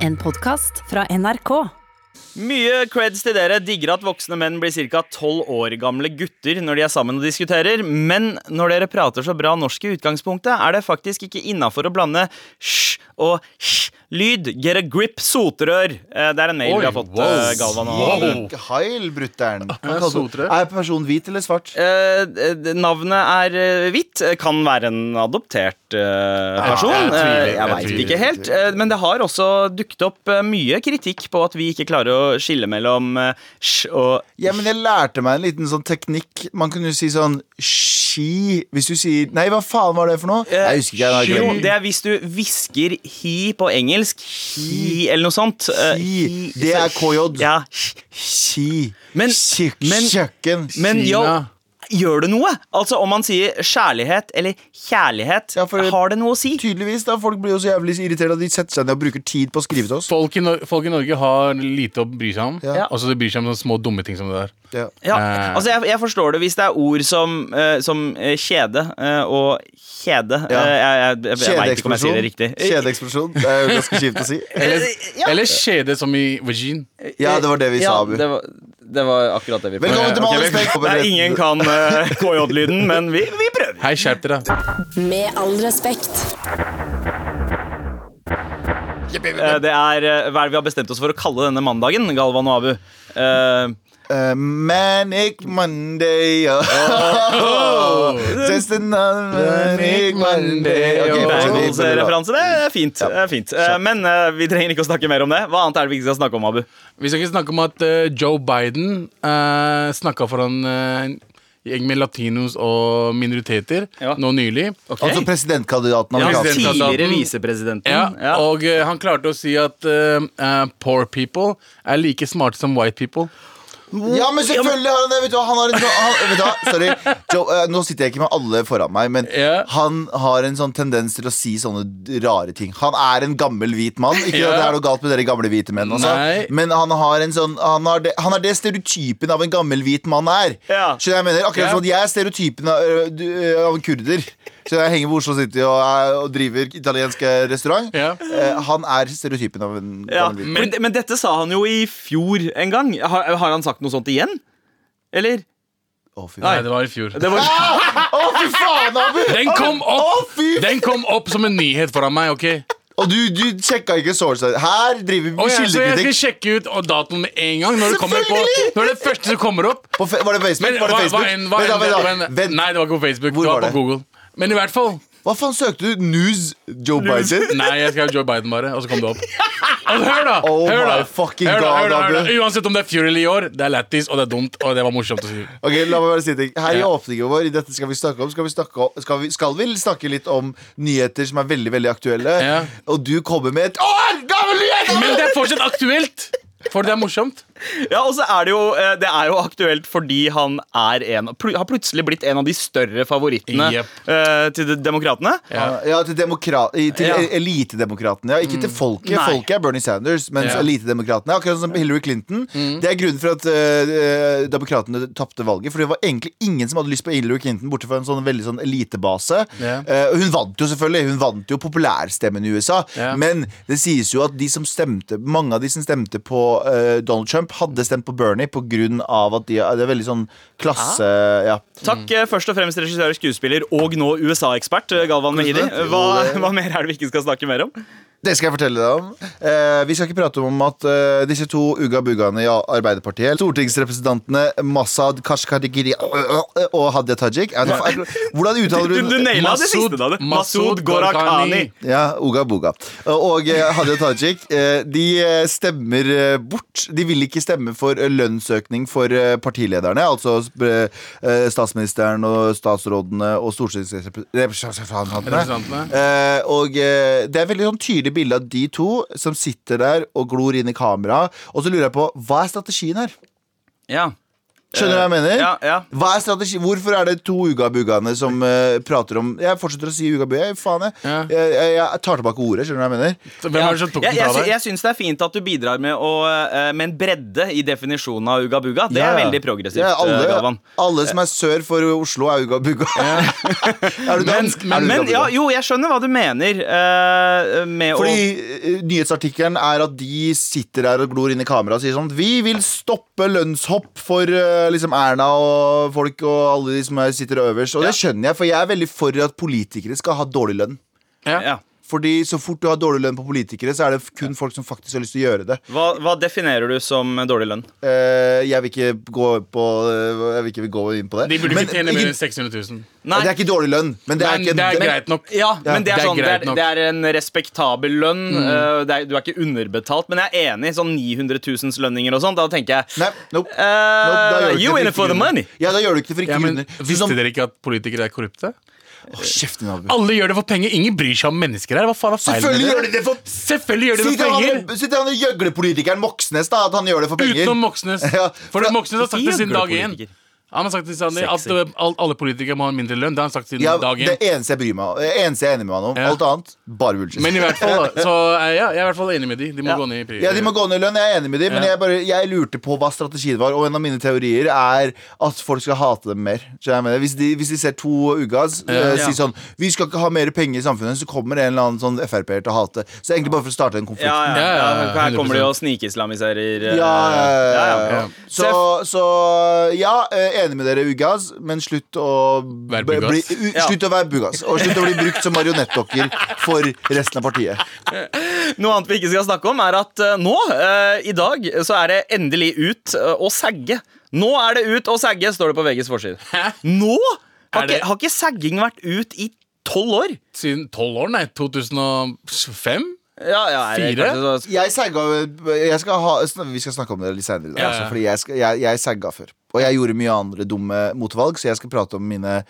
En podkast fra NRK. Mye creds til dere. Digger at voksne menn blir ca. 12 år gamle gutter når de er sammen og diskuterer. Men når dere prater så bra norsk i utgangspunktet, er det faktisk ikke innafor å blande sj og sj-lyd. Get a grip, soterør. Eh, Det er en mail Oi, vi har fått, wow. eh, Galvan. Og Wow. Heil, brutter'n. Ja. Er personen hvit eller svart? Eh, navnet er eh, hvitt. Eh, Kan være en adoptert eh, person. jeg tviler, Eh, jeg jeg veit ikke helt. Eh, men det har også dukket opp eh, mye kritikk på at vi ikke klarer å skille mellom eh, sj og Ja, men jeg lærte meg en liten sånn teknikk. Man kunne jo si sånn ski Hvis du sier Nei, hva faen var det for noe? Jeg husker ikke. Jeg Jo, det er hvis du hvisker hi på engelsk. Hi eller noe sånt. Hi. Det er KJ. Ja. Men- men- Kjøkken. Men jo, Kina. Gjør det noe? Altså Om man sier kjærlighet eller kjærlighet, Ja, for- har det noe å si? Tydeligvis, da. Folk blir jo så jævlig irritert at de setter seg ned og bruker tid på å skrive til oss. Folk i, folk i Norge har lite å bry seg om. Ja. Altså De bryr seg om sånne små dumme ting som det der. Ja. Ja, Eh. altså jeg, jeg forstår det hvis det er ord som, uh, som eh, kjede uh, og kjede. Ja. Eh, jeg jeg, jeg, veit ikke om jeg sier det riktig. Kjedeeksplosjon. Det er jo ganske kjipt å si. Eller, ja. eller kjede som i vagin. Ja, det var det vi sa, Abu. det var, det var akkurat det vi Velkommen til Med okay, ingen kan uh, KJ-lyden, men vi, vi prøver. Hei, skjerp dere. Med all respekt. Eh, det er eh, hva er det vi har bestemt oss for å kalle denne mandagen, Galvan og Abu. Eh, Uh, manic Monday oh. Just another manic Monday okay. Bangles-referanse, det er fint. Det er fint. Uh, men uh, vi trenger ikke å snakke mer om det. Hva annet er det vi ikke skal snakke om, Abu? Vi skal ikke snakke om at Joe Biden uh, snakka foran uh, en gjeng med latinos og minoriteter Ja. nå nylig. Okay. Altså presidentkandidaten ja, tidligere visepresidenten. Ja, Ja. Og han klarte å si at poor people er like smarte som white people. Ja, men selvfølgelig har han det! Vet du, hva, han har en han, vet du, hva, Sorry. Joe, eh, nå sitter jeg ikke med alle foran meg, men Ja. han har en sånn tendens til å si sånne rare ting. Han er en gammel hvit mann. Ikke Ja. at det er noe galt med dere gamle hvite menn, altså. Nei. men han har en sånn han, har det, han er det stereotypen av en gammel hvit mann er. Ja. Skjønner jeg mener? Akkurat Ja. som at jeg er stereotypen av, ø, du, ø, av en kurder. Så jeg henger på Oslo City og, er, og driver italiensk eh, restaurant. Ja. Eh, han er stereotypen av en Ja. Men, men dette sa han jo i fjor en gang. Har, har han sagt noe sånt igjen? Eller? Fy Nei, det var i fjor. Det var Å, fy faen, Abu! Den kom opp fy Den kom opp som en nyhet foran meg. ok? Og du, du sjekka ikke source Her driver vi kildekritikk jeg, så jeg skal sjekke ut datoen med en gang. Når det, kommer på, når det første som kommer opp. På fe- Var det Facebook? Men var det hva- Facebook? hva enn- hva Vent vent Vent. Nei, det var ikke på Facebook. Hvor det var var det? på Google. Men i hvert fall Hva faen søkte du? News Joe Biden? Nei, jeg skrev Joe Biden bare, og så kom det opp. Og hør da! Oh hør da, my fucking hør da, God, hør da, hør da. Uansett om det er fjor eller i år, det er lættis, og det er dumt, og det var morsomt å si. Ok, la meg bare si ting Her i åpningen vår I dette skal vi snakke om Skal vi, snakke om, skal vi, skal vi snakke litt om nyheter som er veldig, veldig aktuelle Ja. Og du kommer med et Åh, gammel nyhet! Men det er fortsatt aktuelt! For det er morsomt. Ja, og så er det jo eh, Det er jo aktuelt fordi han er en har plutselig blitt en av de større favorittene yep. eh, til de demokratene. Ja. Ja, til, demokrat, til Ja. elitedemokratene. Ja, ikke til folket. Nei. Folket er Bernie Sanders, mens Ja. elitedemokratene er akkurat som Hillary Clinton. Det er grunnen for at uh, demokratene tapte valget. For det var egentlig ingen som hadde lyst på Hillary Clinton, bortsett fra en sånn veldig sånn elitebase. Ja. Uh, hun vant jo selvfølgelig. Hun vant jo populærstemmen i USA. Ja. Men det sies jo at de som stemte mange av de som stemte på Donald Trump, hadde stemt på Bernie av at de, det er veldig sånn klasse... Ja. Takk eh, først og fremst regissør, skuespiller og nå USA-ekspert eh, Galvan Mehidi. Hva, hva mer er det vi ikke skal snakke mer om? Det skal jeg fortelle deg om. Eh, vi skal ikke prate om at eh, disse to uga-bugaene i Arbeiderpartiet, stortingsrepresentantene Masad Kashkarigiri og Hadia Tajik er det, Hvordan uttaler Du, du du naila det siste da. Masud Gorakhani. Ja, Uga Buga. Og eh, Hadia Tajik eh, De stemmer bort. De vil ikke stemme for eh, lønnsøkning for eh, partilederne. Altså eh, statsministeren og statsrådene og stortingsrepresentantene. Og det er et veldig sånn tydelig bilde av de to som sitter der og glor inn i kamera. Og så lurer jeg på, hva er strategien her? Ja. Skjønner du hva jeg mener? Ja, ja. Hva er strategi? Hvorfor er det to Uga-bugaene som uh, prater om Jeg fortsetter å si Uga-buga. Jeg, faen, jeg. Ja. Jeg, jeg, jeg tar tilbake ordet. Skjønner du hva jeg mener? Hvem er det som tok jeg, fra deg? jeg syns det er fint at du bidrar med, å, uh, med en bredde i definisjonen av ugabuga. Det Ja, er veldig progressivt, Ja, eh, alle, Galvan. alle som er sør for Oslo, er ugabuga. er du Men, dansk? Er du men ja, jo, jeg skjønner hva du mener Uh, med Fordi å eh, nyhetsartikkelen er at de sitter der og glor inn i kameraet og sier sånn Vi vil stoppe lønnshopp for eh, liksom Erna og folk og alle de som er, sitter øverst. Og Ja. det skjønner jeg, for jeg er veldig for at politikere skal ha dårlig lønn. Ja. Fordi så fort du har dårlig lønn på politikere, så er det kun folk som faktisk har lyst til å gjøre det. Hva, hva definerer du som dårlig lønn? Eh, jeg vil ikke gå på eh, Jeg vil ikke gå inn på det. De burde Men ikke tjene mer enn 600 000. Nei. Det er ikke dårlig lønn, men det er Men ikke det er greit nok. Ja, men det er, det er sånn, det er, det er en respektabel lønn. eh, det er, du er ikke underbetalt. Men jeg er enig. Sånn 900 000 lønninger og sånt. Da tenker jeg Nei, nope. Uh, Nope, da gjør du You in it for the money. Ja, da gjør du ikke det for ikke Ja, men grunner. Sånn Visste dere ikke at politikere er korrupte? Åh, Kjeft din, Abu. Alle gjør det for penger. Ingen bryr seg om mennesker her. Hva faen er feil med Selvfølgelig gjør de det for Selvfølgelig gjør de Si det for han, penger. si til han gjøglepolitikeren Moxnes da at han gjør det for penger. Utenom Moxnes. Ja, For for- Moxnes har sagt det siden dag én. Han har sagt til siden, at Sexy. uh, alle politikere må ha mindre lønn. Det har han sagt siden Ja, dag det én. eneste jeg bryr meg om Det eneste jeg er enig med han om. Ja. Alt annet, bare bullshit. Men i hvert fall, da. Så eh, ja, jeg er i hvert fall enig med de. De må Ja. gå ned i pris. ja, De må gå ned i lønn, jeg er enig med de men Ja. jeg, bare, jeg lurte på hva strategien var. Og en av mine teorier er at folk skal hate dem mer. Skjønner jeg med det? Hvis, de, hvis de ser to Ugas Ja. eh, Ja. si sånn Vi skal ikke ha mer penger i samfunnet, så kommer en eller annen sånn Frp-er til å hate. Så egentlig bare for å starte en konflikt. Ja, ja, Ja, ja, Her kommer de 100%. og snikislamiserer. eh, Ja, ja, ja, ja, ja. ja. Så, så ja, eh, enig med dere, Ugas, men slutt å Være bli, Bugas. bli, u, Ja. Slutt å være Bugas. Og slutt å bli brukt som marionettdokker for resten av partiet. Noe annet vi ikke skal snakke om, er at eh, nå, eh, i dag, så er det endelig ut eh, å sagge. Nå er det ut å sagge, står det på VGs forside. Hæ? Nå? Har Er det- ikke, har ikke sagging vært ut i tolv år? Siden tolv år, nei. 2005? Ja, ja, er det Fire? kanskje så- Jeg sagga jeg skal ha, Vi skal snakke om det litt senere. i dag, Ja, altså, fordi jeg, skal, jeg, jeg sagga før. Og jeg gjorde mye andre dumme motvalg, så jeg skal prate om mine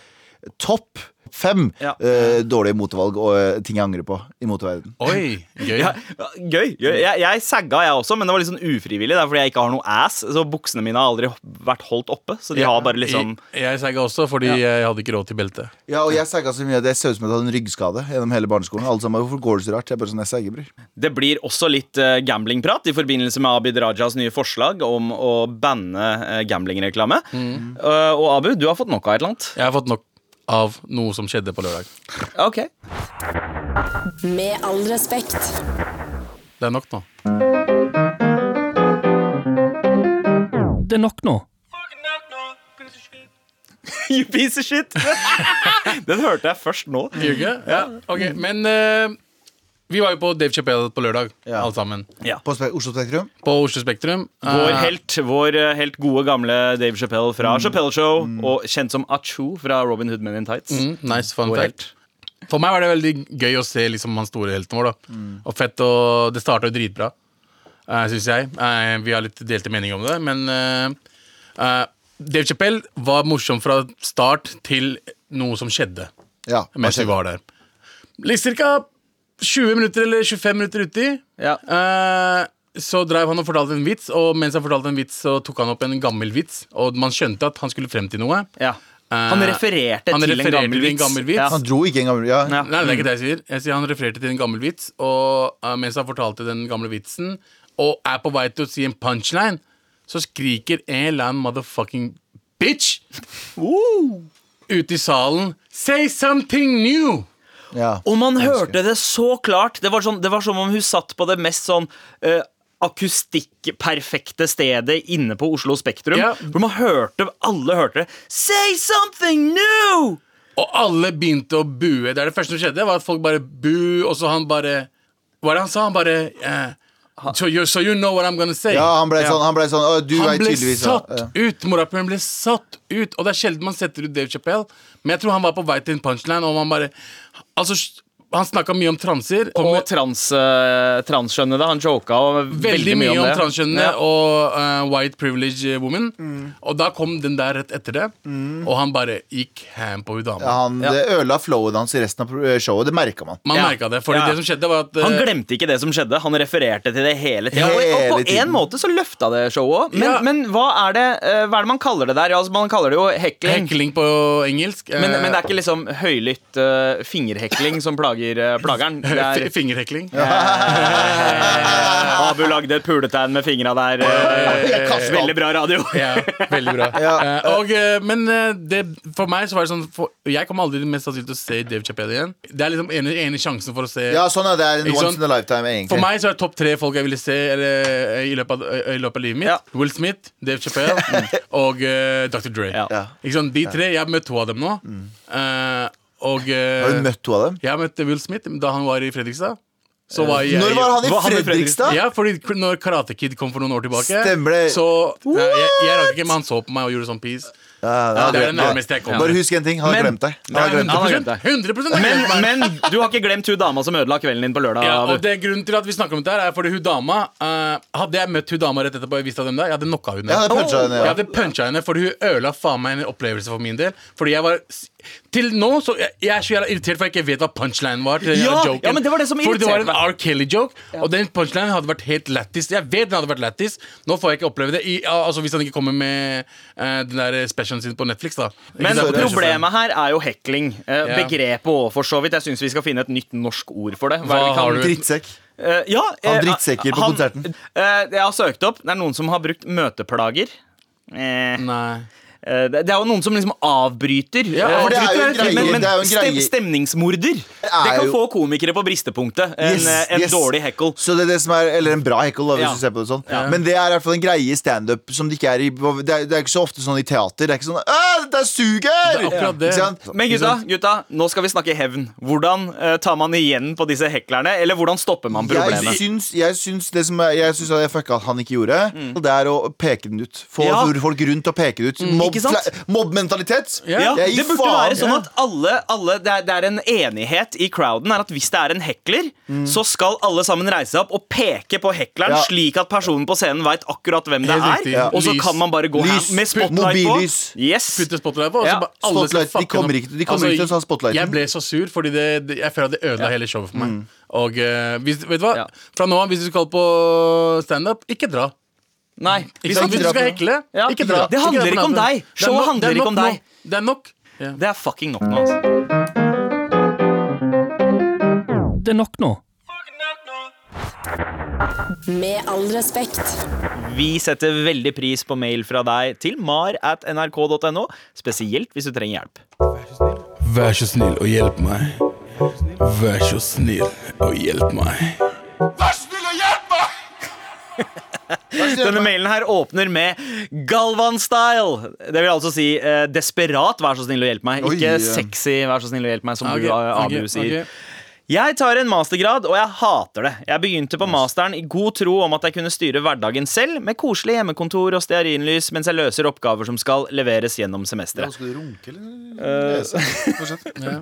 topp fem Ja. uh, dårlige motevalg og uh, ting jeg angrer på i moteverden. Oi, gøy. ja, gøy. gøy. Jeg, jeg sagga, jeg også, men det var litt sånn ufrivillig. Det er fordi jeg ikke har noe ass. Så buksene mine har aldri vært holdt oppe. Så de har bare liksom Jeg, jeg sagga også, fordi jeg hadde ikke råd til belte. Ja, og jeg sagga så mye at det ser ut som jeg hadde en ryggskade gjennom hele barneskolen. Alle sammen, Hvorfor går det så rart? Jeg er bare sånn, jeg sagger, bror. Det blir også litt uh, gamblingprat i forbindelse med Abid Rajas nye forslag om å banne uh, gamblingreklame. Uh, og Abu, du har fått nok av et eller annet. Jeg har fått nok av noe som skjedde på lørdag. Ok Med all respekt. Det er nok nå. Det er nok nå. You piece of shit! Den hørte jeg først nå. Ja, ok, Men eh, vi var jo på Dave Chappelle på lørdag, Ja. alle sammen. På Spe Oslo Spektrum. På Oslo Spektrum. Vår Eh, helt, vår eh, helt gode gamle Dave Chappelle fra Chappelle Show, og kjent som Achu fra Robin Hood Men in Tights. mm, nice, fun Vår fact. For meg var det veldig gøy å se liksom, han store helten vår. da Og fett, og det starta jo dritbra, uh, syns jeg. Eh, vi har litt delte meninger om det, men eh, eh, Dave Chappelle var morsom fra start til noe som skjedde Ja, hva mens vi skjedde? var der. Litt cirka 20 minutter eller 25 minutter uti. Ja. Eh, så drev han og fortalte en vits, og mens han fortalte en vits, så tok han opp en gammel vits. Og man skjønte at han skulle frem til noe. Ja. Han refererte han til en refererte gammel til en vits. gammel vits. Ja. Han dro ikke en gammel Ja. Ja. Nei, det er ikke det jeg sier. Jeg sier Han refererte til en gammel vits, og uh, mens han fortalte den gamle vitsen, og er på vei til å si en punchline, så skriker en eller annen motherfucking bitch ute i salen Say something new! Ja. Og man hørte det så klart. Det var, sånn, det var som om hun satt på det mest sånn uh, akustikkperfekte stedet inne på Oslo Spektrum. Ja. Hvor man hørte, alle hørte det. Say something new! Og alle begynte å bue. Det er det første som skjedde, var at folk bare bu, og så han bare Hva er det han sa? Han bare eh, so, you, so you know what I'm gonna say. Ja, han ble sånn, han ble sånn Han ble tydeligvis satt Ja. ut. Morapuleren ble satt ut. Og det er sjelden man setter ut Dave Chappelle, men jeg tror han var på vei til en punchline, og man bare Altså, Han snakka mye om transer. Og med, trans, uh, transkjønnede. Han joka veldig, veldig mye om om transkjønnede Ja. og uh, white privilege woman. Mm. Og da kom den der rett etter det, og han bare gikk ham på hun dama. Ja, han Ja. Det ødela flowet hans i resten av showet. Det merka man. Man Ja. det. Fordi Ja. det som skjedde, var at uh, Han glemte ikke det som skjedde. Han refererte til det hele tida. Og, og på tiden. en måte så løfta det showet òg. Men, Ja. men hva, er det, eh, hva er det man kaller det der? Ja, Altså, man kaller det jo hekling. Hekling på engelsk. eh, Men, men det er ikke liksom høylytt eh, fingerhekling som plager uh, plageren. Det er, Fingerhekling. Abu lagde et puletegn med fingra der. eh, veldig bra radio. Ja, veldig bra. Ja. Eh, og, eh, men eh, det, for meg så var det sånn for, Jeg kommer aldri mest sannsynlig til å se Dave Chappelle igjen. Det er liksom ene, ene sjansen for å se Ja, sånn er det. en once in a lifetime, egentlig. For meg så er det topp tre folk jeg ville se eller, eh, i, løpet av, i løpet av livet mitt. Ja. Will Smith, Dave Chappelle og uh, Dr. Dre. Ja. Ikke sant? De tre, Jeg har møtt to av dem nå. Eh, og eh, Har du møtt to av dem? Jeg møtte Will Smith da han var i Fredrikstad. Så var jeg, Når var han i Fredrikstad? Ja, fordi når Karate Kid kom for noen år tilbake Stemmer det. Så nei, jeg, jeg rakk ikke, men han så på meg og gjorde sånn peace. Ja, ja, Det er det nærmeste jeg kommer. Bare husk en ting. Han har Men- glemt deg. Han Nei, har glemt deg. Han har glemt 100, 100 har Men, glemt meg. men du har ikke glemt hun dama som ødela kvelden din på lørdag? ja, Abu. og det er Grunnen til at vi snakker om dette, her er fordi hun dama eh, Hadde jeg møtt hun dama rett etterpå, jeg visste hvem det er, jeg hadde knocka henne. Ja, det punchet henne, ja. Jeg hadde punchet henne, fordi hun ødela faen meg en opplevelse for min del. Fordi jeg var Til nå så Jeg, jeg er så jævla irritert, for jeg ikke vet hva punchline var. Til Ja, joken. ja, men det var det som Fordi det var en R. Kelly-joke, og den punchlinen hadde vært helt lættis. Jeg vet den hadde vært lættis. Nå får jeg ikke oppleve det. I, altså Hvis han ikke kommer med uh, den der specialen sin på Netflix, da. Men sant? problemet her er jo hekling. Uh, Ja. Begrepet òg, for så vidt. Jeg syns vi skal finne et nytt norsk ord for det. Hva kan- har du? Drittsekk. Uh, ja, Han drittsekker på han- konserten. eh, jeg har søkt opp. Det er noen som har brukt møteplager. Eh, Nei. Eh, det er jo noen som liksom avbryter. Ja, Eh, for det er jo en greie, men, men det er jo en greie. stemningsmorder. Det kan få komikere på bristepunktet. En, Yes, eh, en yes. dårlig heckle. Så det er det som er, Eller en bra hekkel, da, hvis Ja. du ser på det sånn. Men det er i hvert fall en greie i standup som det ikke er i det er, det er ikke så ofte sånn i teater. Det er ikke sånn dette suger! Det er det. Men gutta, gutta, nå skal vi snakke hevn. Hvordan uh, tar man igjen på disse heklerne? Eller hvordan stopper man Jeg problemet? syns, jeg syns det som Jeg syns at jeg fucka at han ikke gjorde, det er å peke den ut. Få Ja. folk rundt og peke den ut. Mobb- Mobbmentalitet. Ja, Ja, det burde faen. være sånn at alle, alle det, er, det er en enighet i crowden er at hvis det er en hekler, så skal alle sammen reise seg opp og peke på hekleren, Ja. slik at personen på scenen veit akkurat hvem det Helt er. Ja. Og så kan man bare gå Lys. med spotlight på. Yes. putte spotlight på. Og så Ja, alle skal spotlight, de kommer ikke- de kommer ikke til å ta spotlighten. Jeg ble så sur, fordi det, jeg føler at det ødela hele showet for meg. Og uh, hvis, vet du hva? Ja. Fra nå av, hvis du skal på standup, ikke dra. Nei. Hvis du skal hekle, Ja. ikke dra. Det handler ikke om deg. Det Showet handler er ikke om deg. Det er nok. Det er fucking nok nå, altså. Det er nok nå. Med all respekt. Vi setter veldig pris på mail fra deg til mar at nrk.no, spesielt hvis du trenger hjelp. Vær så snill og hjelp meg. Vær så snill og hjelp meg. Denne mailen her åpner med Galvan-style. Det vil altså si eh, desperat, vær så snill og hjelp meg. Oi, Ikke ja. sexy, vær så snill og hjelp meg, som Ok, du, eh, Abu, ok, sier. ok. Jeg tar en mastergrad, og jeg hater det. Jeg begynte på masteren i god tro om at jeg kunne styre hverdagen selv, med koselig hjemmekontor og stearinlys mens jeg løser oppgaver som skal leveres gjennom semesteret. Skal du runke, eller? Eh, Lese?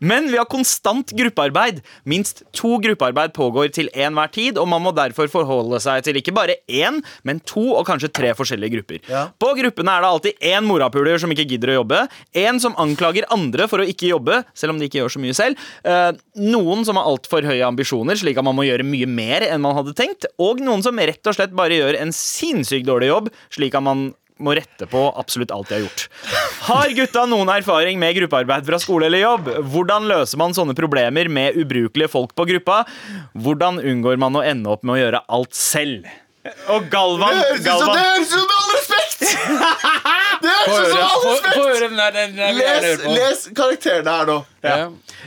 Men vi har konstant gruppearbeid. Minst to gruppearbeid pågår til enhver tid, og man må derfor forholde seg til ikke bare én, men to og kanskje tre forskjellige grupper. Ja. På gruppene er det alltid én morapuler som ikke gidder å jobbe, én som anklager andre for å ikke jobbe, selv om de ikke gjør så mye selv, eh, noen som har altfor høye ambisjoner, slik at man må gjøre mye mer enn man hadde tenkt, og noen som rett og slett bare gjør en sinnssykt dårlig jobb, slik at man må rette på absolutt alt de har gjort. Har gutta noen erfaring med gruppearbeid fra skole eller jobb? Hvordan løser man sånne problemer med ubrukelige folk på gruppa? Hvordan unngår man å ende opp med å gjøre alt selv? Og Galvan, Galvan det høres ut som med all respekt! Få høre, den der. Den der Les, les karakterene her nå. Ja.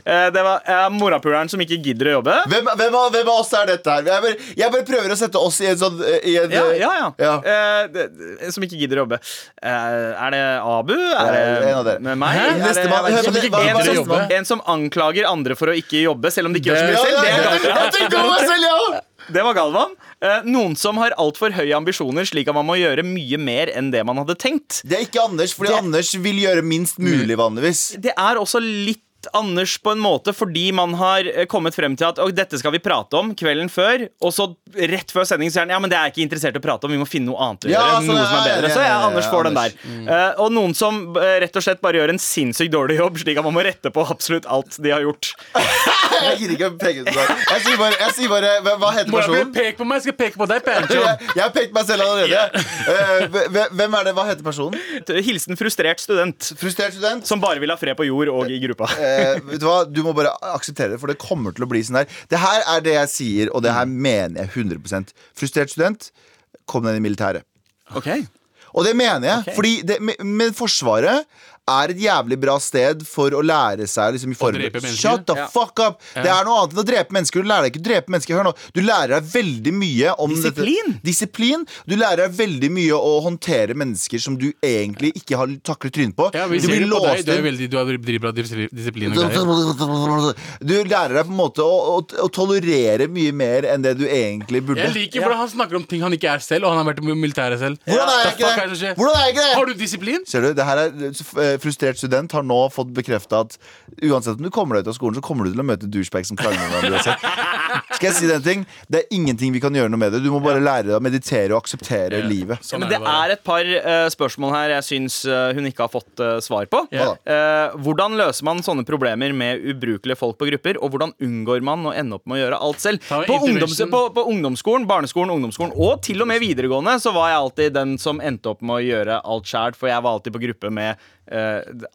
eh, Det var eh, morapuleren som ikke gidder å jobbe. Hvem, hvem, av, hvem av oss er dette her? Jeg bare, jeg bare prøver å sette oss i en sånn i en, Ja, ja, ja. Ja. Eh, det, det- som ikke gidder å jobbe. Eh, er det Abu? Er det en av dere. med meg? Hæ? Er det- Nestemann. jeg Hør på det. Hva- en, hva som, nestemann? en som anklager andre for å ikke jobbe, selv om de ikke gjør så mye Ja, selv. ja, Det er jeg selv, ja! Det var Galvan. Eh, noen som har altfor høye ambisjoner, slik at man må gjøre mye mer enn det man hadde tenkt. Det er ikke Anders, fordi Det- Anders vil gjøre minst mulig vanligvis. Det er også litt Anders på en måte fordi man har eh, kommet frem til at dette skal vi prate om kvelden før, og så rett før sending sier han ja, men det er jeg ikke interessert i å prate om, vi må finne noe annet å Ja, gjøre. sånn, noe som er bedre. Så ja, ja, ja, Anders får den der. Anders. Eh, og noen som eh, rett og slett bare gjør en sinnssykt dårlig jobb, slik at man må rette på absolutt alt de har gjort. Jeg gidder ikke å peke ut deg. Jeg sier bare, jeg sier bare hva, heter personen? peke på meg? jeg Skal peke på deg? Jeg, jeg har pekt meg selv allerede. Eh, hvem er det? Hva heter personen? Hilsen frustrert student. Frustrert student? Som bare vil ha fred på jord og i gruppa. Eh, vet Du hva, du må bare akseptere det, for det kommer til å bli sånn her. Det her er det jeg sier, og det her mener jeg 100% Frustrert student, kom deg inn i militæret. Ok Og det mener jeg, okay. fordi det, men Forsvaret er et jævlig bra sted for å lære seg liksom, i drepe mennesker? Shut the Ja. fuck up! Det er noe annet enn å drepe mennesker. Du lærer deg ikke å drepe mennesker. Hør nå. Du lærer deg veldig mye om Disiplin? Dette. Disiplin. Du lærer deg veldig mye å håndtere mennesker som du egentlig ikke har taklet trynet på. Ja, vi du ser blir det på deg. låst Du, er veldig, du har dritbra dis- disiplin og greier. Du lærer deg på en måte å, å, å tolerere mye mer enn det du egentlig burde. Jeg liker hvordan han snakker om ting han ikke er selv, og han har vært i militæret selv. Hvordan er jeg ikke det? Har du disiplin? Ser du, det her er eh, Frustrert student har nå fått bekrefta at uansett om du kommer deg ut av skolen, så kommer du til å møte douchebags som krangler med hverandre. Skal jeg si den ting? Det er ingenting vi kan gjøre noe med det. Du må bare lære deg å meditere og akseptere livet. Sånn Men det er et par uh, spørsmål her jeg syns uh, hun ikke har fått uh, svar på. Yeah. Eh, hvordan løser man sånne problemer med ubrukelige folk på grupper? Og hvordan unngår man å ende opp med å gjøre alt selv? På, ungdoms, på, på ungdomsskolen, barneskolen, ungdomsskolen og til og med videregående så var jeg alltid den som endte opp med å gjøre alt sjæl, for jeg var alltid på gruppe med eh,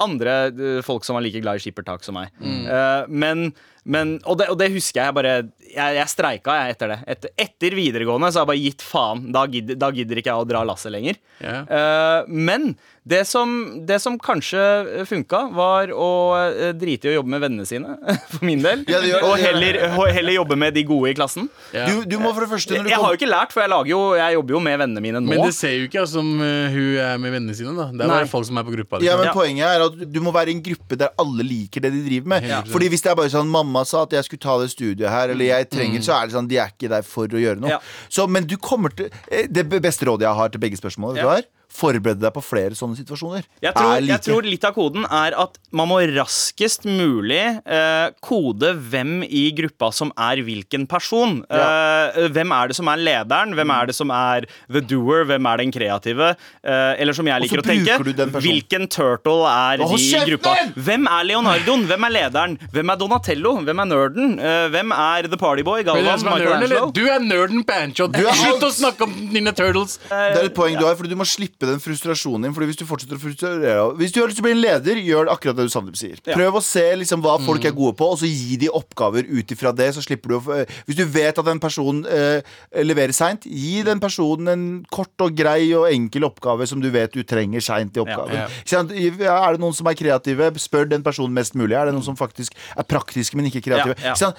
andre eh, folk som var like glad i skippertak som meg. Eh, men, men og, det, og det husker jeg bare Jeg, jeg streika jeg etter det. Etter, etter videregående så har jeg bare gitt faen. Da gidder, da gidder ikke jeg å dra lasset lenger. Yeah. Uh, men det som, det som kanskje funka, var å eh, drite i å jobbe med vennene sine, for min del. Ja, gjør og heller, og heller jobbe med de gode i klassen. Ja. Du, du må for det første Jeg, når du jeg har jo ikke lært, for jeg, lager jo, jeg jobber jo med vennene mine nå. Men det ser jo ikke ut som eh, hun er med vennene sine. da Det er bare folk som er på gruppa. ja, Liksom. men Ja. Poenget er at du må være i en gruppe der alle liker det de driver med. Ja. Fordi Hvis det er bare sånn mamma sa at jeg skulle ta det studiet her, eller jeg trenger, så er det sånn de er ikke der for å gjøre noe. Ja. Så, men du kommer til eh, Det beste rådet jeg har til begge spørsmål, ja. du Ja. Er? Deg på flere sånne situasjoner. Jeg tror, like. jeg tror litt av koden er at man må raskest mulig eh, kode hvem i gruppa som er hvilken person. Eh, hvem er det som er lederen? Hvem er det som er the doer? Hvem er den kreative? Eh, eller som jeg liker å tenke, hvilken turtle er Åh, de i gruppa? Hvem er Leonardoen? Hvem er lederen? Hvem er Donatello? Hvem er nerden? Eh, hvem er the partyboy? Galvan? Du er nerden, Pancho. Er Slutt å snakke om dine Turtles. Det er et poeng du har, for du må slippe den frustrasjonen din. Fordi Hvis du fortsetter å frustrere Hvis du har lyst til å bli en leder, gjør akkurat det du Sandeep sier. Ja. Prøv å se liksom hva folk er gode på, og så gi de oppgaver ut ifra det. Så slipper du å Hvis du vet at en person eh, leverer seint, gi den personen en kort og grei og enkel oppgave som du vet du trenger seint i oppgaven. Ja, ja. Er det noen som er kreative, spør den personen mest mulig. Er det noen som faktisk er praktiske, men ikke kreative? Ja, ja.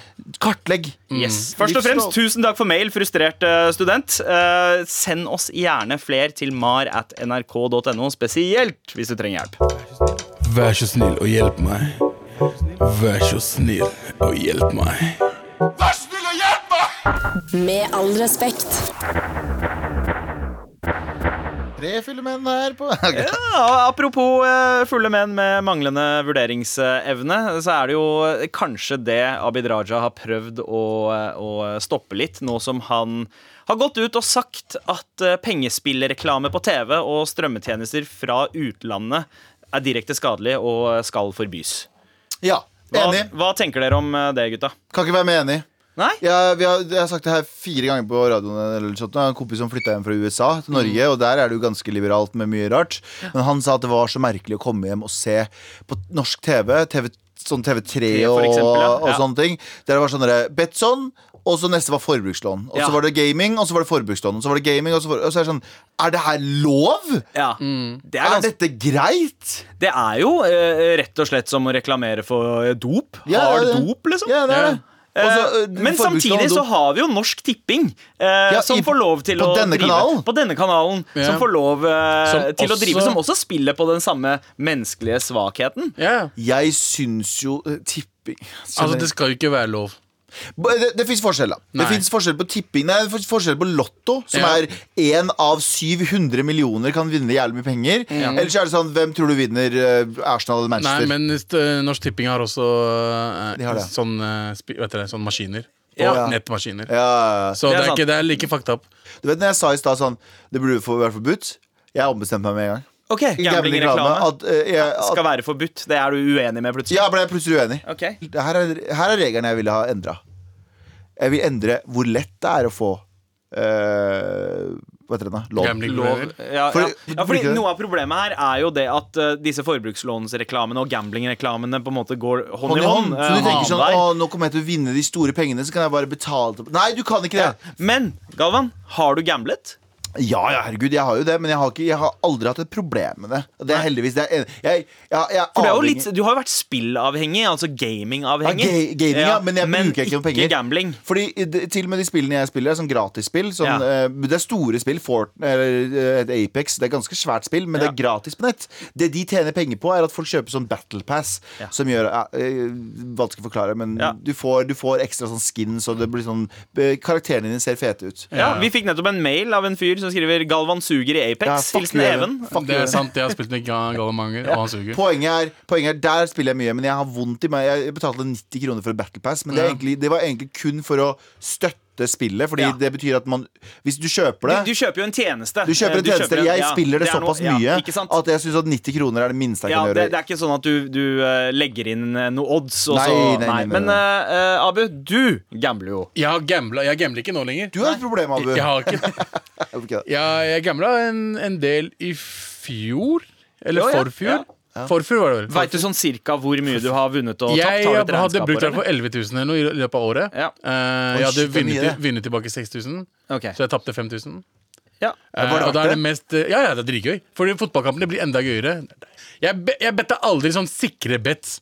Kartlegg. Yes. Først og fremst, tusen takk for mail, frustrert eh, student. Uh, send oss gjerne flere til mar at nrk.no, spesielt hvis du trenger hjelp. Vær så snill og hjelp meg. Vær så snill og hjelp meg. Vær snill og hjelp meg! Med all respekt. Tre fulle menn her på Ja, apropos eh, fulle menn med manglende vurderingsevne, så er det jo kanskje det Abid Raja har prøvd å, å stoppe litt, nå som han har gått ut og sagt at eh, pengespillreklame på TV og strømmetjenester fra utlandet er direkte skadelig og skal forbys. Ja, enig. hva tenker dere om eh, det, gutta? Kan ikke være med enig. Nei? Ja, vi har, jeg har sagt det her fire ganger på radioen. Eller sånt. En kompis som flytta hjem fra USA til Norge, og der er det jo ganske liberalt med mye rart. Men han sa at det var så merkelig å komme hjem og se på norsk TV, TV sånn TV3 og, eksempel, ja. og sånne ting. Der det var sånn Betson, og så neste var forbrukslån. Og så Ja. var det gaming, og så var det forbrukslån. Og så var det gaming, og så, for, og så er det sånn Er det her lov? Ja. Det, er Er dette greit? det er jo eh, rett og slett som å reklamere for eh, dop. Ja, er det. dop, liksom. Ja, det er det. Og så, Eh, øh, Men forbrukslån samtidig og så dop. har vi jo Norsk Tipping, eh, Ja, som i- får lov til på å denne drive kanalen? På denne kanalen Ja. Som får lov eh, Som til å drive, også- som også spiller på den samme menneskelige svakheten. Ja. Jeg syns jo eh, tipping Altså, det skal jo ikke være lov. Det, det fins forskjell, da. Det fins forskjell på tipping Nei, det forskjell på Lotto, som Ja. er én av 700 millioner kan vinne jævlig mye penger. Eller så er det sånn Hvem tror du vinner eh, Arsenal eller Nei, men st- Norsk Tipping har også uh, De har det. sånn, uh, spi- vet dere, sånn maskiner. Ja. Nettmaskiner. ja, ja, ja. Så Det er det er, ikke, det er like fucked up. Du vet når jeg sa i stad sånn Det burde være forbudt. Jeg ombestemte meg med en gang. Ok, Gambling-reklame, At, uh, jeg, at, skal være forbudt. Det er du uenig med, plutselig? ja, ble jeg plutselig uenig. Okay. Her er, her er reglene jeg ville ha endra. Jeg vil endre hvor lett det er å få uh, Hva heter det da? Lov. Lov, ja, For- ja. ja, fordi. Noe av problemet her er jo det at uh, disse forbrukslånsreklamene og gamblingreklamene på en måte går hånd, Hånd i hånd. Så du tenker sånn. Å, nå kommer jeg til å vinne de store pengene, så kan jeg bare betale Nei, du kan ikke det! ja. Men Galvan, har du gamblet? Ja, ja, herregud, jeg har jo det, men jeg har, ikke, jeg har aldri hatt et problem med det. Det er heldigvis det er jeg, jeg, For du, er jo litt, du har jo vært spillavhengig, altså gamingavhengig. Ja, ga- gaming, ja, men jeg bruker ikke noe penger. gambling. Fordi Til og med de spillene jeg spiller, er sånn gratisspill. Sånn, Ja. eh, det er store spill. Fort, eller, eh, Apex. Det er ganske svært spill, men det er gratis på nett. Det de tjener penger på, er at folk kjøper sånn Battle Pass. Som gjør ja, eh, Vanskelig å forklare, men du, får, du får ekstra sånn skins, og det blir sånn Karakterene dine ser fete ut. Ja, Vi fikk nettopp en mail av en fyr som skriver 'Galvan suger i Apex'. Ja, Hilsen Even. Fuck Det er sant, jeg har spilt med Galvan Galamanger, og han suger. Poenget er, poenget er, Der spiller jeg mye, men jeg har vondt i meg. Jeg betalte 90 kroner for et Battle Pass, men det, er egentlig, det var egentlig kun for å støtte spillet. Fordi Ja. det betyr at man Hvis du kjøper det du kjøper jo en tjeneste. Du kjøper en tjeneste. en- Jeg ja, spiller det, det såpass noe- mye at jeg syns at 90 kroner er det minste jeg Ja, kan gjøre. det er ikke sånn at du, du eh, legger inn eh, noe odds, og Nei, så nei, nei, nei, Men nei. eh, eh, Abu, du gambler jo. Jeg har gambla. Jeg gambler ikke nå lenger. Du har et problem, Abu. Jeg har ikke. Jeg, jeg gambla en, en del i fjor. Eller Ja, ja. Forfjor. Forfjor var det vel. Veit du sånn cirka hvor mye du har vunnet og Jeg tapt? Har du et hadde brukt det for hvert 11 000 eller noe i løpet av året. Ja. Uh, jeg hadde Osh, mye, vunnet, vunnet tilbake 6000, okay. så jeg tapte 5000. Ja. Eh, var det og da er det? mest eh, Ja, ja, det er dritgøy. Fordi fotballkampene blir enda gøyere. Jeg, be, jeg betta aldri sånn sikre bets.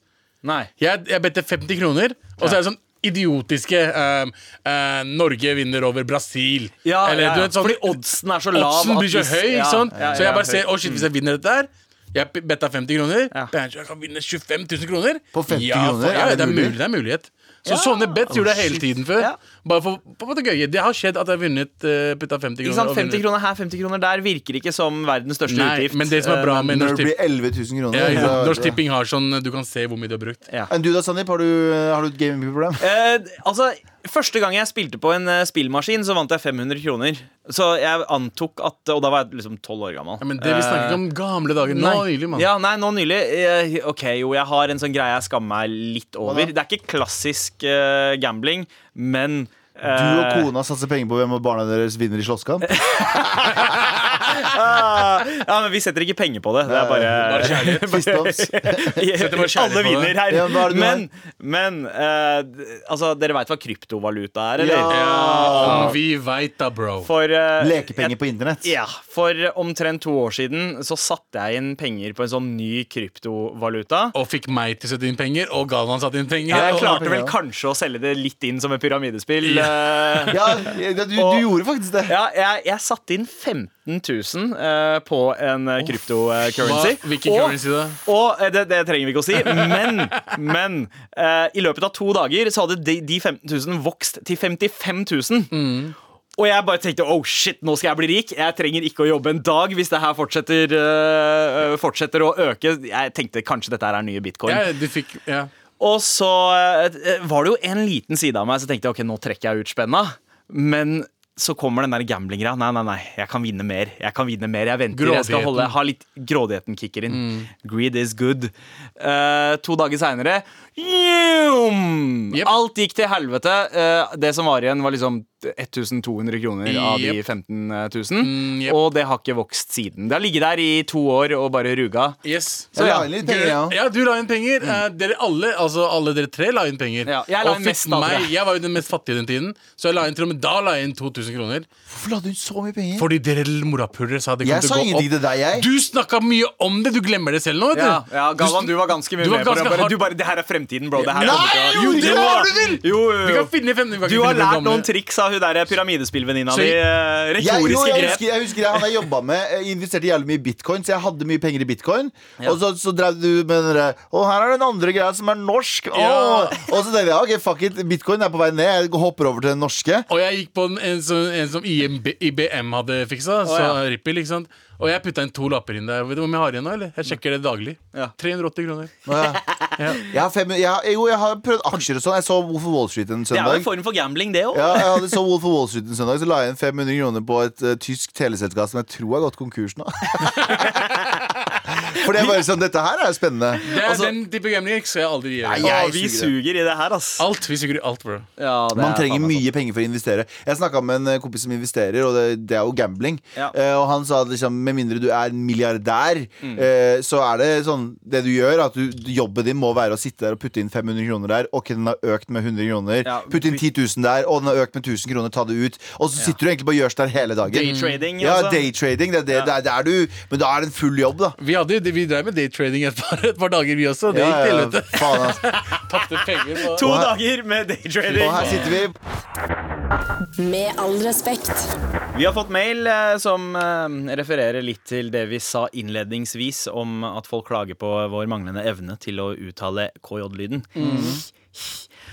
Nei. Jeg, jeg bedte 50 kroner, og så er det sånn idiotiske uh, uh, Norge vinner over Brasil. Ja, Eller, ja, du ja. vet, sånn, Fordi oddsen er så lav. Oddsen blir så høy, ja, ikke sant? ja, så jeg bare høy. ser Å, shit, hvis jeg vinner dette her jeg betta 50 kroner. Ja. Jeg kan vinne 25 000 kroner. På 50 ja, kroner? For, ja, Er det det, er mulig? det er mulighet. Så sånne bets gjorde jeg hele tiden før. Ja. Bare for, for det gøye. Det har skjedd at jeg har vunnet uh, putta 50 Ikke kroner. sant? 50 kroner her, 50 kroner der virker ikke som verdens største Nei, utgift. men det som er bra uh, med Når Norsk det blir Tipping 11 000 kroner ja, Norsk Tipping har sånn Du kan se hvor mye du har brukt. ja. Enn du da, Sandeep? Har du, har du et gamingproblem? Uh, altså, Første gang jeg spilte på en eh, spillmaskin, så vant jeg 500 kroner. Så jeg antok at Og da var jeg liksom 12 år gammel. Ja, men det vi snakker ikke om gamle dager. Nå nylig, mann. Ja, nei, nå nylig. Eh, Ok, jo, jeg har en sånn greie jeg skammer meg litt over. Det er ikke klassisk eh, gambling, men Du og eh, kona satser penger på hvem av barna deres vinner i slåsskamp? ah, Ja, men vi setter ikke penger på det. Det er bare, Bare kjærlighet. Bare Alle vinner her. Ja, men men uh, altså, dere veit hva kryptovaluta er, eller? Ja. Om vi veit da, bro. For uh, Lekepenger på internett? Ja, for omtrent to år siden så satte jeg inn penger på en sånn ny kryptovaluta. Og fikk meg til å sette inn penger, og Galvan satte inn penger. Ja, jeg klarte vel kanskje å selge det litt inn som et pyramidespill. Ja, Ja, du, du Og- gjorde faktisk det. Ja, jeg, jeg satte inn 15 000 eh, på en uh, Hva, kryptocurrency. hvilken currency da? Og eh, det, det trenger vi ikke å si, men, men eh, i løpet av to dager så hadde de, de 15 000 vokst til 55 000. Mm. Og jeg bare tenkte oh shit, nå skal jeg bli rik. Jeg trenger ikke å jobbe en dag hvis det her fortsetter, eh, fortsetter å øke. Jeg tenkte kanskje dette her er nye bitcoin. Ja, du fikk Ja. Og så eh, var det jo en liten side av meg som tenkte ok, nå trekker jeg ut spenna. Men så kommer den der gambling-greia. Nei, nei, nei, jeg kan vinne mer. Jeg kan vinne mer, jeg venter. Jeg skal holde, ha litt Grådigheten kicker inn. Greed is good. Uh, to dager seinere yep. Alt gikk til helvete. Uh, det som var igjen, var liksom 1200 kroner av de Jep. 15 000. Mm, yep. Og det har ikke vokst siden. Det har ligget der i to år og bare ruga. Yes. Så ja, penger, ja. Ja, du la inn penger. Eh, dere alle, altså alle dere tre la inn penger. Ja, jeg la inn mest meg, jeg var jo den mest fattige den tiden, så jeg la inn til og med da la jeg inn 2000 kroner. Hvorfor la du inn så mye penger? Fordi dere morapulere sa det kom Jeg til å gå opp. deg, jeg. Du snakka mye om det, du glemmer det selv nå. vet du. Ja, ja Galvan, du var ganske mye Du var med på det. Bare, du bare, det her er fremtiden, bro. Det her Nei, jo, det har du vel! Jo, jo, Vi kan finne 15 Du har lært noen triks av hun der pyramidespillvenninna di retoriske Jeg, jo, retoriske jeg, grep. husker, jeg husker jeg Han jeg jobba med, jeg investerte jævlig mye i bitcoin, så jeg hadde mye penger i bitcoin. Ja. Og så, så drev du med den derre Å, her er den andre greia som er norsk. Ja. Og så tenkte jeg ok, fuck it, bitcoin er på vei ned. Jeg hopper over til den norske. Og jeg gikk på en, en, som, en som IBM hadde fiksa, så ja. Ripple, ikke sant. Og jeg putta inn to lapper inn der. Vet du om jeg har igjen nå? eller? Jeg sjekker det daglig. Ja. 380 kroner. Ja. Jeg har, fem, jeg, har- jo, jeg har prøvd aksjer og sånn. Jeg så Wolf of Wall Street en Det er jo en form for gambling, det òg. Ja, jeg hadde så Wolf of Wall Street en søndag Så la jeg inn 500 kroner på et eh, tysk teleselskap som jeg tror har gått konkurs nå. For det er bare sånn, dette her er jo spennende. Det er Den type gambling skal jeg aldri gjøre. Nei, jeg vi suger suger i det her, ass. Alt. Vi suger i alt, bro. Ja, det Man er trenger faen meg mye penger for å investere. Jeg snakka med en eh, kompis som investerer, og det, det er jo gambling. Ja. Eh, og han sa at liksom, med mindre du er milliardær, eh, så er det sånn Det du gjør, at du, jobben din må være å sitte der og putte inn 500 kroner der. Ok, den har økt med 100 kroner. Ja, Putt inn 10 000 der, og den har økt med 1000 kroner. Ta det ut. Og så sitter du egentlig bare og gjør der hele dagen. Daytrading, Ja, altså. daytrading. Det, er det, det, er der du, men da er det en full jobb, da. Vi, hadde, vi drev med daytrading et par, et par dager, vi også. Det Ja, gikk til helvete. faen, altså. Tapte penger. på- To her- dager med daytrading. Og her sitter vi. Med all respekt. Vi har fått mail eh, som eh, refererer litt til det vi sa innledningsvis om at folk klager på vår manglende evne til å uttale KJ-lyden.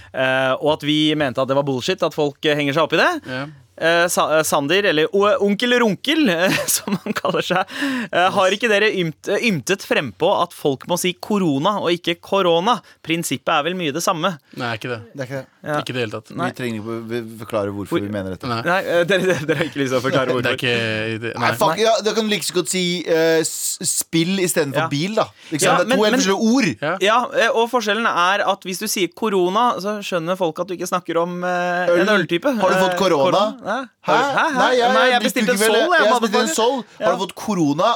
Eh, og at vi mente at det var bullshit at folk eh, henger seg opp i det. Ja. Eh, Sa eh, Sander, eller o Onkel Runkel, eh, som han kaller seg, eh, har ikke dere ymt, ymtet frempå at folk må si korona og ikke korona? Prinsippet er vel mye det samme. Nei, ikke det. Det er ikke det. Ja. Ikke i det hele tatt. Vi trenger ikke å forklare hvorfor vi mener dette. Nei. Nei, eh, dere, dere har ikke lyst til å forklare Det er hvorfor? ikke det. Nei, Nei. fuck, ja, Da kan du like så godt si eh, s- spill istedenfor Ja. bil, da. Ikke sant? Ja, det er men- to helt men- forskjellige ord. Ja. Ja, eh, og forskjellen er at hvis du sier korona, så skjønner folk at du ikke snakker om eh, Øl. en øltype. Har du fått Eh, korona? Hæ? Hæ? Hæ? Hæ? Nei, jeg, Nei, jeg bestilte en Sol. Jeg, Jeg bestilte en Sol. Har du fått korona?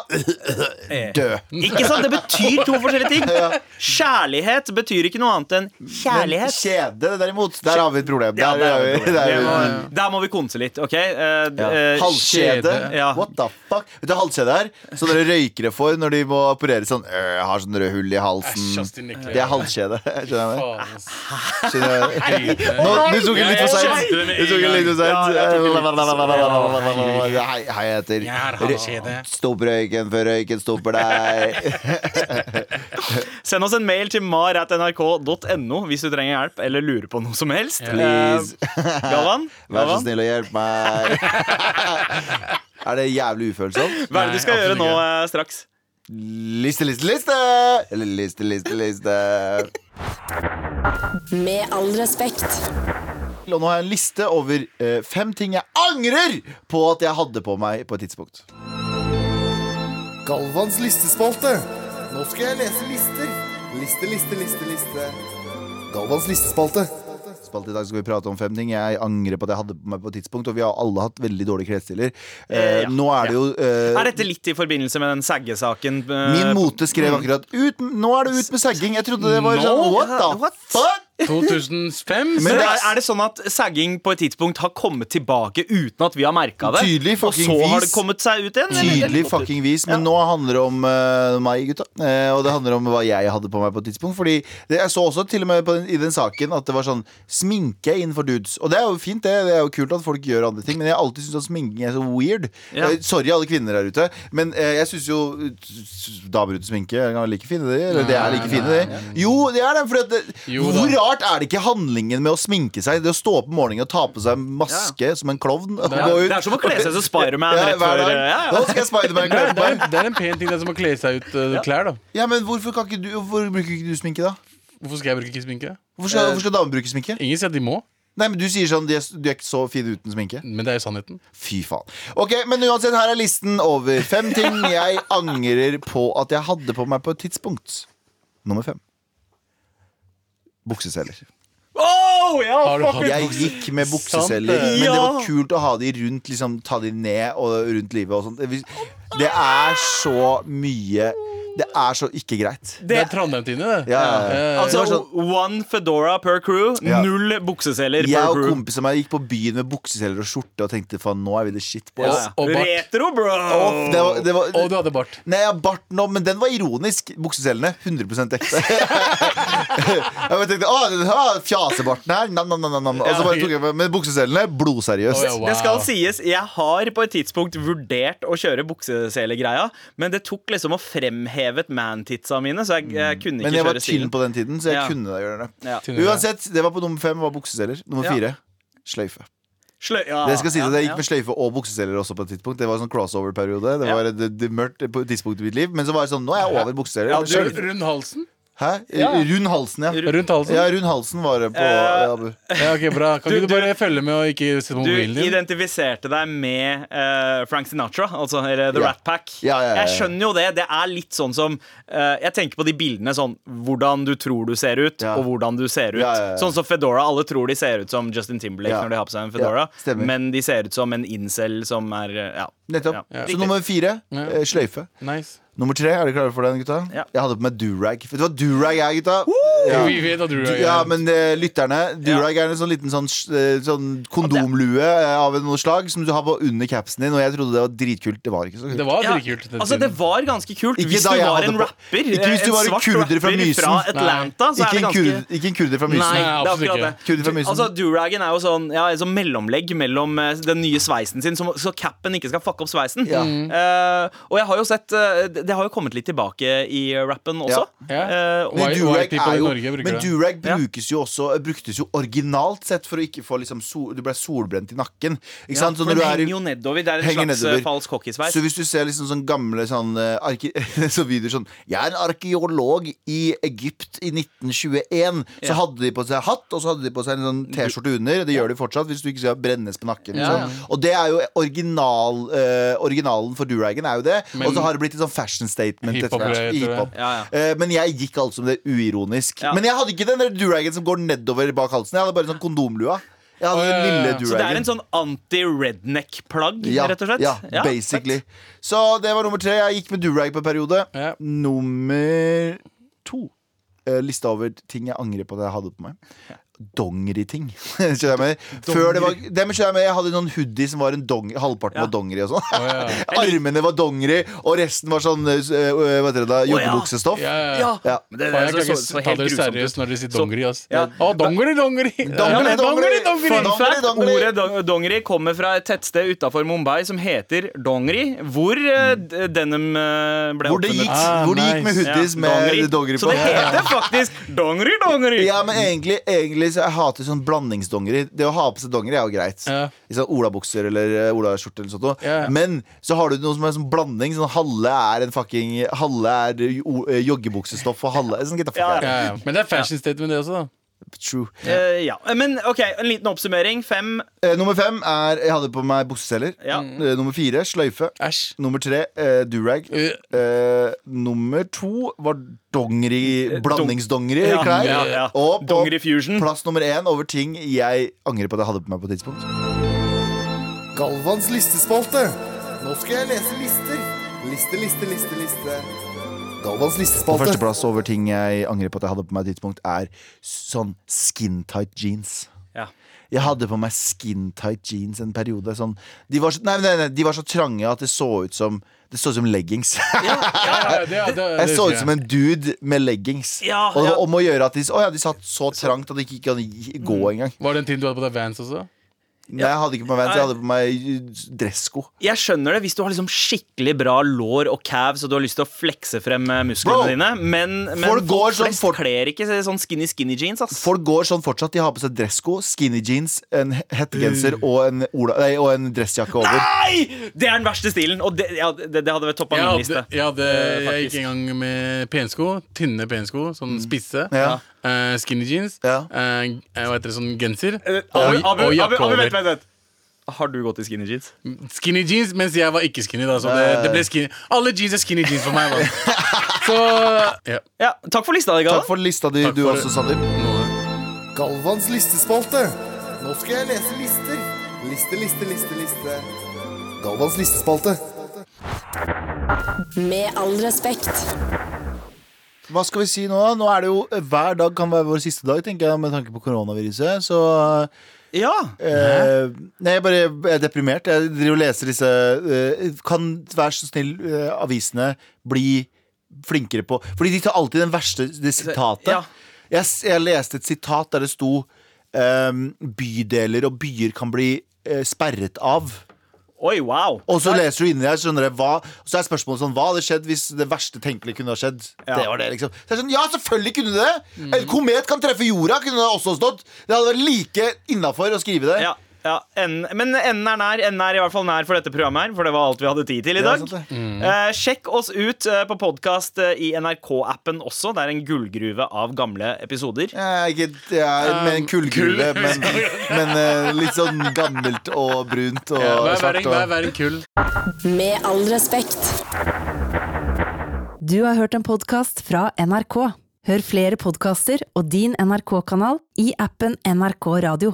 Død. Ikke sant? Det betyr to forskjellige ting. Kjærlighet betyr ikke noe annet enn Men kjærlighet. kjede, derimot, der har vi et problem. Ja, Der, der, er er vi- vi- der er det vi- må- der må vi konse litt, OK? Uh, Ja. eh, Halskjede. Ja. What the fuck? Vet du halskjede er? Så dere røykere får når de må operere sånn øh, Jeg har sånn rød hull i halsen. Det er halskjede. Skjønner du? Nå, du tok det litt for seint. Du tok det litt for. Ja, seint. Hei, jeg heter. Stopp røyken før røyken stopper deg. Send oss en mail til mar.nrk.no hvis du trenger hjelp eller lurer på noe som helst. Please. Galvan? Vær så snill og hjelp meg. Er det jævlig ufølsomt? Hva er det du skal Nei, gjøre nå eh, straks? Liste, liste, liste! Eller liste, liste, liste. Med all respekt. Og nå har jeg en liste over eh, fem ting jeg angrer på at jeg hadde på meg på et tidspunkt. Galvans listespalte. Nå skal jeg lese lister. Liste, liste, liste, liste. Galvans listespalte. Spalte I dag skal vi prate om fem ting jeg angrer på at jeg hadde på meg på et tidspunkt. Og vi har alle hatt veldig dårlige klesstiler. Eh, Eh, ja. Nå er det jo eh, Er dette litt i forbindelse med den saggesaken? eh, Min mote skrev akkurat ut, Nå er det ut med sagging. Jeg trodde det var sånn What the fuck? 2005? Men det er, er- det sånn at sagging på et tidspunkt har kommet tilbake uten at vi har merka det? Tydelig og fucking så har vis. det kommet seg ut igjen? eller? Tydelig fucking vis. Men nå handler det om eh, meg, gutta. Eh, og det handler om hva jeg hadde på meg på et tidspunkt. Fordi det, jeg så også til og med på den, i den saken at det var sånn sminke innenfor dudes. Og det er jo fint, det. Det er jo kult at folk gjør andre ting. Men jeg har alltid syntes at sminking er så weird. Ja. Eh, sorry, alle kvinner her ute. Men eh, jeg syns jo damer uten sminke er like fine, de. Eller det er like fine, de. Jo, det er det. for at det, Jo da. hvor rart er det ikke handlingen med å sminke seg? Det å stå opp om morgenen og ta på seg maske som en klovn. og Ja, gå ut. det er som å kle seg som Spiderman Ja, rett før eh, ja, ja. Nå skal jeg Spiderman kle er, på er, meg. det er en pen ting det er som å kle seg ut uh, klær, da. Ja, men hvorfor, kan ikke du, hvorfor bruker ikke du sminke, da? Hvorfor skal jeg bruke sminke? Hvorfor skal, hvorfor skal damer bruke sminke? Ingen sier at de må, Nei, men Du sier sånn de er, du er ikke så fin uten sminke. men det er jo sannheten. Fy faen. Ok, Men uansett, her er listen over fem ting jeg angrer på at jeg hadde på meg på et tidspunkt. Nummer fem. Bukseseler. Oh, ja, Har du hatt. Jeg gikk med bukseseler, Sant det. men det var kult å ha de rundt, liksom ta de ned og rundt livet og sånt. Det- Det er så mye Det er så ikke greit. Det er Trondheim-Tine, det. Ja, ja, ja. Eh, Altså, Det one fedora per crew, Ja. null bukseseler Jeg per og crew. kompisene av meg gikk på byen med bukseseler og skjorte og tenkte faen, nå er vi the shit, boys. Og bart. Retro, bro! Og det var, det var, Og du hadde bart. Nei, jeg har bart nå, men den var ironisk. Bukseselene 100 ekte. jeg bare tenkte å, fjasebarten her. Nam, nam, nam, nam. Og så bare tok jeg med Men bukseselene blodseriøst. Oh, ja, wow. Det skal sies, jeg har på et tidspunkt vurdert å kjøre bukseselegreia, men det tok liksom å fremhevet man-titsa mine, så jeg, jeg kunne ikke Men jeg var tynn på den tiden, så jeg Ja. kunne da gjøre det. Ja. Uansett, det var på nummer fem var bukseseler. Nummer Ja. fire sløyfe. Sløy, ja, Det skal si ja, at Jeg ja. gikk med sløyfe og bukseseler også på et tidspunkt. Det var en sånn crossover-periode. Det Ja. var et, et mørkt på et tidspunkt i mitt liv. Men så var det sånn, nå er jeg over bukseseler. Ja, du- rundt halsen? Hæ? Ja. Rund halsen, ja. Rundt halsen? Ja, rund halsen var det på uh, Abu. Ja, ok, bra. Kan Du- ikke du bare følge med og ikke se på Du mobilen din? identifiserte deg med uh, Frank Sinatra, altså eller The Ja. Rat Pack. Ja, ja, ja, ja. Jeg skjønner jo det. Det er litt sånn som uh, Jeg tenker på de bildene sånn hvordan du tror du ser ut, Ja. og hvordan du ser ut. Ja, ja, ja. Sånn som Fedora. Alle tror de ser ut som Justin Timberlake Ja. når de har på seg en Fedora, Ja, men de ser ut som en incel som er Ja. Nettopp. Ja. Så nummer fire Ja. sløyfe. Nice. Nummer tre, er dere klare for den, gutta? Ja. Jeg hadde på meg durag. Vet du hva durag er, gutta? Ja. Vi vet at durag er. ja, men uh, lytterne Durag er en sånn liten sånn, eh, sånn kondomlue eh, av noe slag som du har på under capsen din, og jeg trodde det var dritkult. Det var ikke så kult. Det var dritkult. ja. altså, det var ganske kult Ikke hvis du var en rapper. Ikke hvis du var en kurder fra Mysen. Fra Atlanta, så Ikke er det en, ganske ikke en kurder fra Mysen. Nei, Nei, det er absolutt akkurat ikke. det. Kurder fra Mysen. Altså, Duragen er jo sånn Ja, en sånn mellomlegg mellom den nye sveisen sin, som- så capen ikke skal fucke opp sveisen. Ja. Uh, og jeg har jo sett Det det har jo kommet litt tilbake i rappen også. Ja. Eh, og, Men durag, er jo, men durag brukes jo også bruktes jo originalt sett for å ikke få liksom sol, Du ble solbrent i nakken. Ikke ja, sant? Så når du er i henger jo nedover. Det er en slags eh, nedover. falsk hockeysveis. Så hvis du ser liksom sånn gamle sånn, eh, arke, så videoer sånn Jeg er en arkeolog i Egypt i 1921. Så Ja. hadde de på seg hatt, og så hadde de på seg en sånn T-skjorte under. Det gjør de fortsatt hvis du ikke skal brennes på nakken. Ja, Liksom. ja. Og det er jo original, uh, originalen for duragen er jo det. Men- og så har det blitt en sånn fashion statement. Hip -hop, hip -hop. Ja, ja. Uh, men jeg gikk altså som det uironisk. Ja. Men jeg hadde ikke den duragen som går nedover bak halsen. Jeg hadde bare sånn kondomlua. Jeg hadde Å, ja, ja, ja. Så det er en sånn anti-redneck-plagg, Ja, rett og slett? ja, basically. Så det var nummer tre. Jeg gikk med durag på en periode. Ja. Nummer to. Eh, lista over ting jeg angrer på at jeg hadde på meg. Dongeriting. Før det var det med, jeg med Jeg hadde noen hoodie som var en dong, halvparten Ja. var dongeri og sånn. Oh, ja. Armene var dongeri, og resten var sånn uh, Hva heter det da? ja. Joggebuksestoff. Ja, ja. Ja. Ja. Men det, det, jeg det, kan så, ikke så, så ta helt dere grusomt seriøst når dere sier Så- dongeri. Altså. Ja. Å, dongeri, dongeri! Dongeri, dongeri, dongeri. dongeri. Dongeri. Ordet dong- dongeri kommer fra et tettsted utafor Mumbai som heter Dongeri, hvor uh, denim uh, ble Hvor det gikk, Ah, hvor det gikk med hoodies Ja, med dongeri Så på. det heter faktisk Dongeri, Dongeri. Ja, men egentlig, egentlig jeg hater sånn blandingsdongeri. Det å ha på seg dongeri er jo greit. Ja. I sånn olabukser eller uh, olaskjorte eller sånt. noe. Ja. Men så har du noe som er sånn blanding. Sånn halve er en fucking Halve er eh, joggebuksestoff, og halve sånn, Ja. Ja, ja. Men det er fashion statement, det også, da. True. Uh, ja. Men OK, en liten oppsummering. Fem. Uh, nummer fem er Jeg hadde på meg bukseseler. Ja. Uh, nummer fire sløyfe. Æsj. Nummer tre durag. Nummer to var dongeri Blandingsdongeri Ja, klær. ja, ja. Og på Dongeri Fusion. plass nummer én over ting jeg angrer på at jeg hadde på meg på et tidspunkt. Galvans listespalte. Nå skal jeg lese lister. Liste, liste, liste, liste. Galvans På listespalte. førsteplass over ting jeg angrer på at jeg hadde på meg et tidspunkt, er sånn skin tight jeans. Ja. Jeg hadde på meg skin tight jeans en periode. Sånn, de, var så, nei, nei, nei, de var så trange at det så ut som Det så ut som leggings. ja, det, det, det, Jeg så ut som en dude med leggings. Ja, og det var om å gjøre at de, å, ja, de satt så trangt at de ikke kan gå engang. Var det en tid du hadde på deg Vans også? Nei, jeg hadde ikke på meg Vans, jeg hadde på meg dressko. Jeg skjønner det hvis du har liksom skikkelig bra lår og calves og du har lyst til å flekse frem eh, musklene Bro, dine, men, men folk folk, går sånn flest kler ikke sånn skinny skinny jeans. ass Folk går sånn fortsatt. De har på seg dressko, skinny jeans, en hettegenser uh. og en, ola, nei, og en dressjakke over. Nei! Det er den verste stilen, og det, ja, det, det hadde vært toppa min hadde, liste. jeg, hadde, Eh, jeg gikk en gang med pensko. Tynne pensko, sånn spisse. Ja. Uh, skinny jeans. Ja. Uh, hva heter det, sånn genser. Uh, og, Abu, og jakke over. Vent, vent, vent. Har du gått i skinny jeans? Skinny jeans, mens jeg var ikke skinny. Da, så det, det ble skinny Alle jeans er skinny jeans for meg. Da. Så ja. Ja, Takk for lista di, Takk for lista di, du også, Sander. Galvans listespalte. Nå skal jeg lese lister. Liste, liste, liste, liste. Galvans listespalte. Med all respekt. Hva skal vi si nå? Nå er det jo Hver dag kan være vår siste dag, tenker jeg, med tanke på koronaviruset. Så Ja. eh, Nei, jeg bare jeg er deprimert. Jeg driver og leser disse eh, Kan vær så snill, eh, avisene bli flinkere på Fordi de tar alltid den verste det sitatet. Ja. Jeg, jeg leste et sitat der det sto eh, Bydeler og byer kan bli eh, sperret av. Oi, wow. Og så leser du inni der, skjønner jeg, hva, så er spørsmålet sånn Hva hadde skjedd hvis det verste tenkelige kunne ha skjedd? Ja. Det var det, liksom. Så jeg er sånn, ja, selvfølgelig kunne det! En komet kan treffe jorda, kunne det også stått. Det hadde vært like innafor å skrive det. Ja, ja, en, men enden er nær. Enden er i hvert fall nær for dette programmet her, for det var alt vi hadde tid til i dag. Mm. Eh, sjekk oss ut eh, på podkast i NRK-appen også. Det er en gullgruve av gamle episoder. Jeg ikke jeg er med en kullgruve, men, men eh, litt sånn gammelt og brunt og Ja, er svart. verre- Vær, er Og, kull? Med all respekt. Du har hørt en podkast fra NRK. Hør flere podkaster og din NRK-kanal i appen NRK Radio.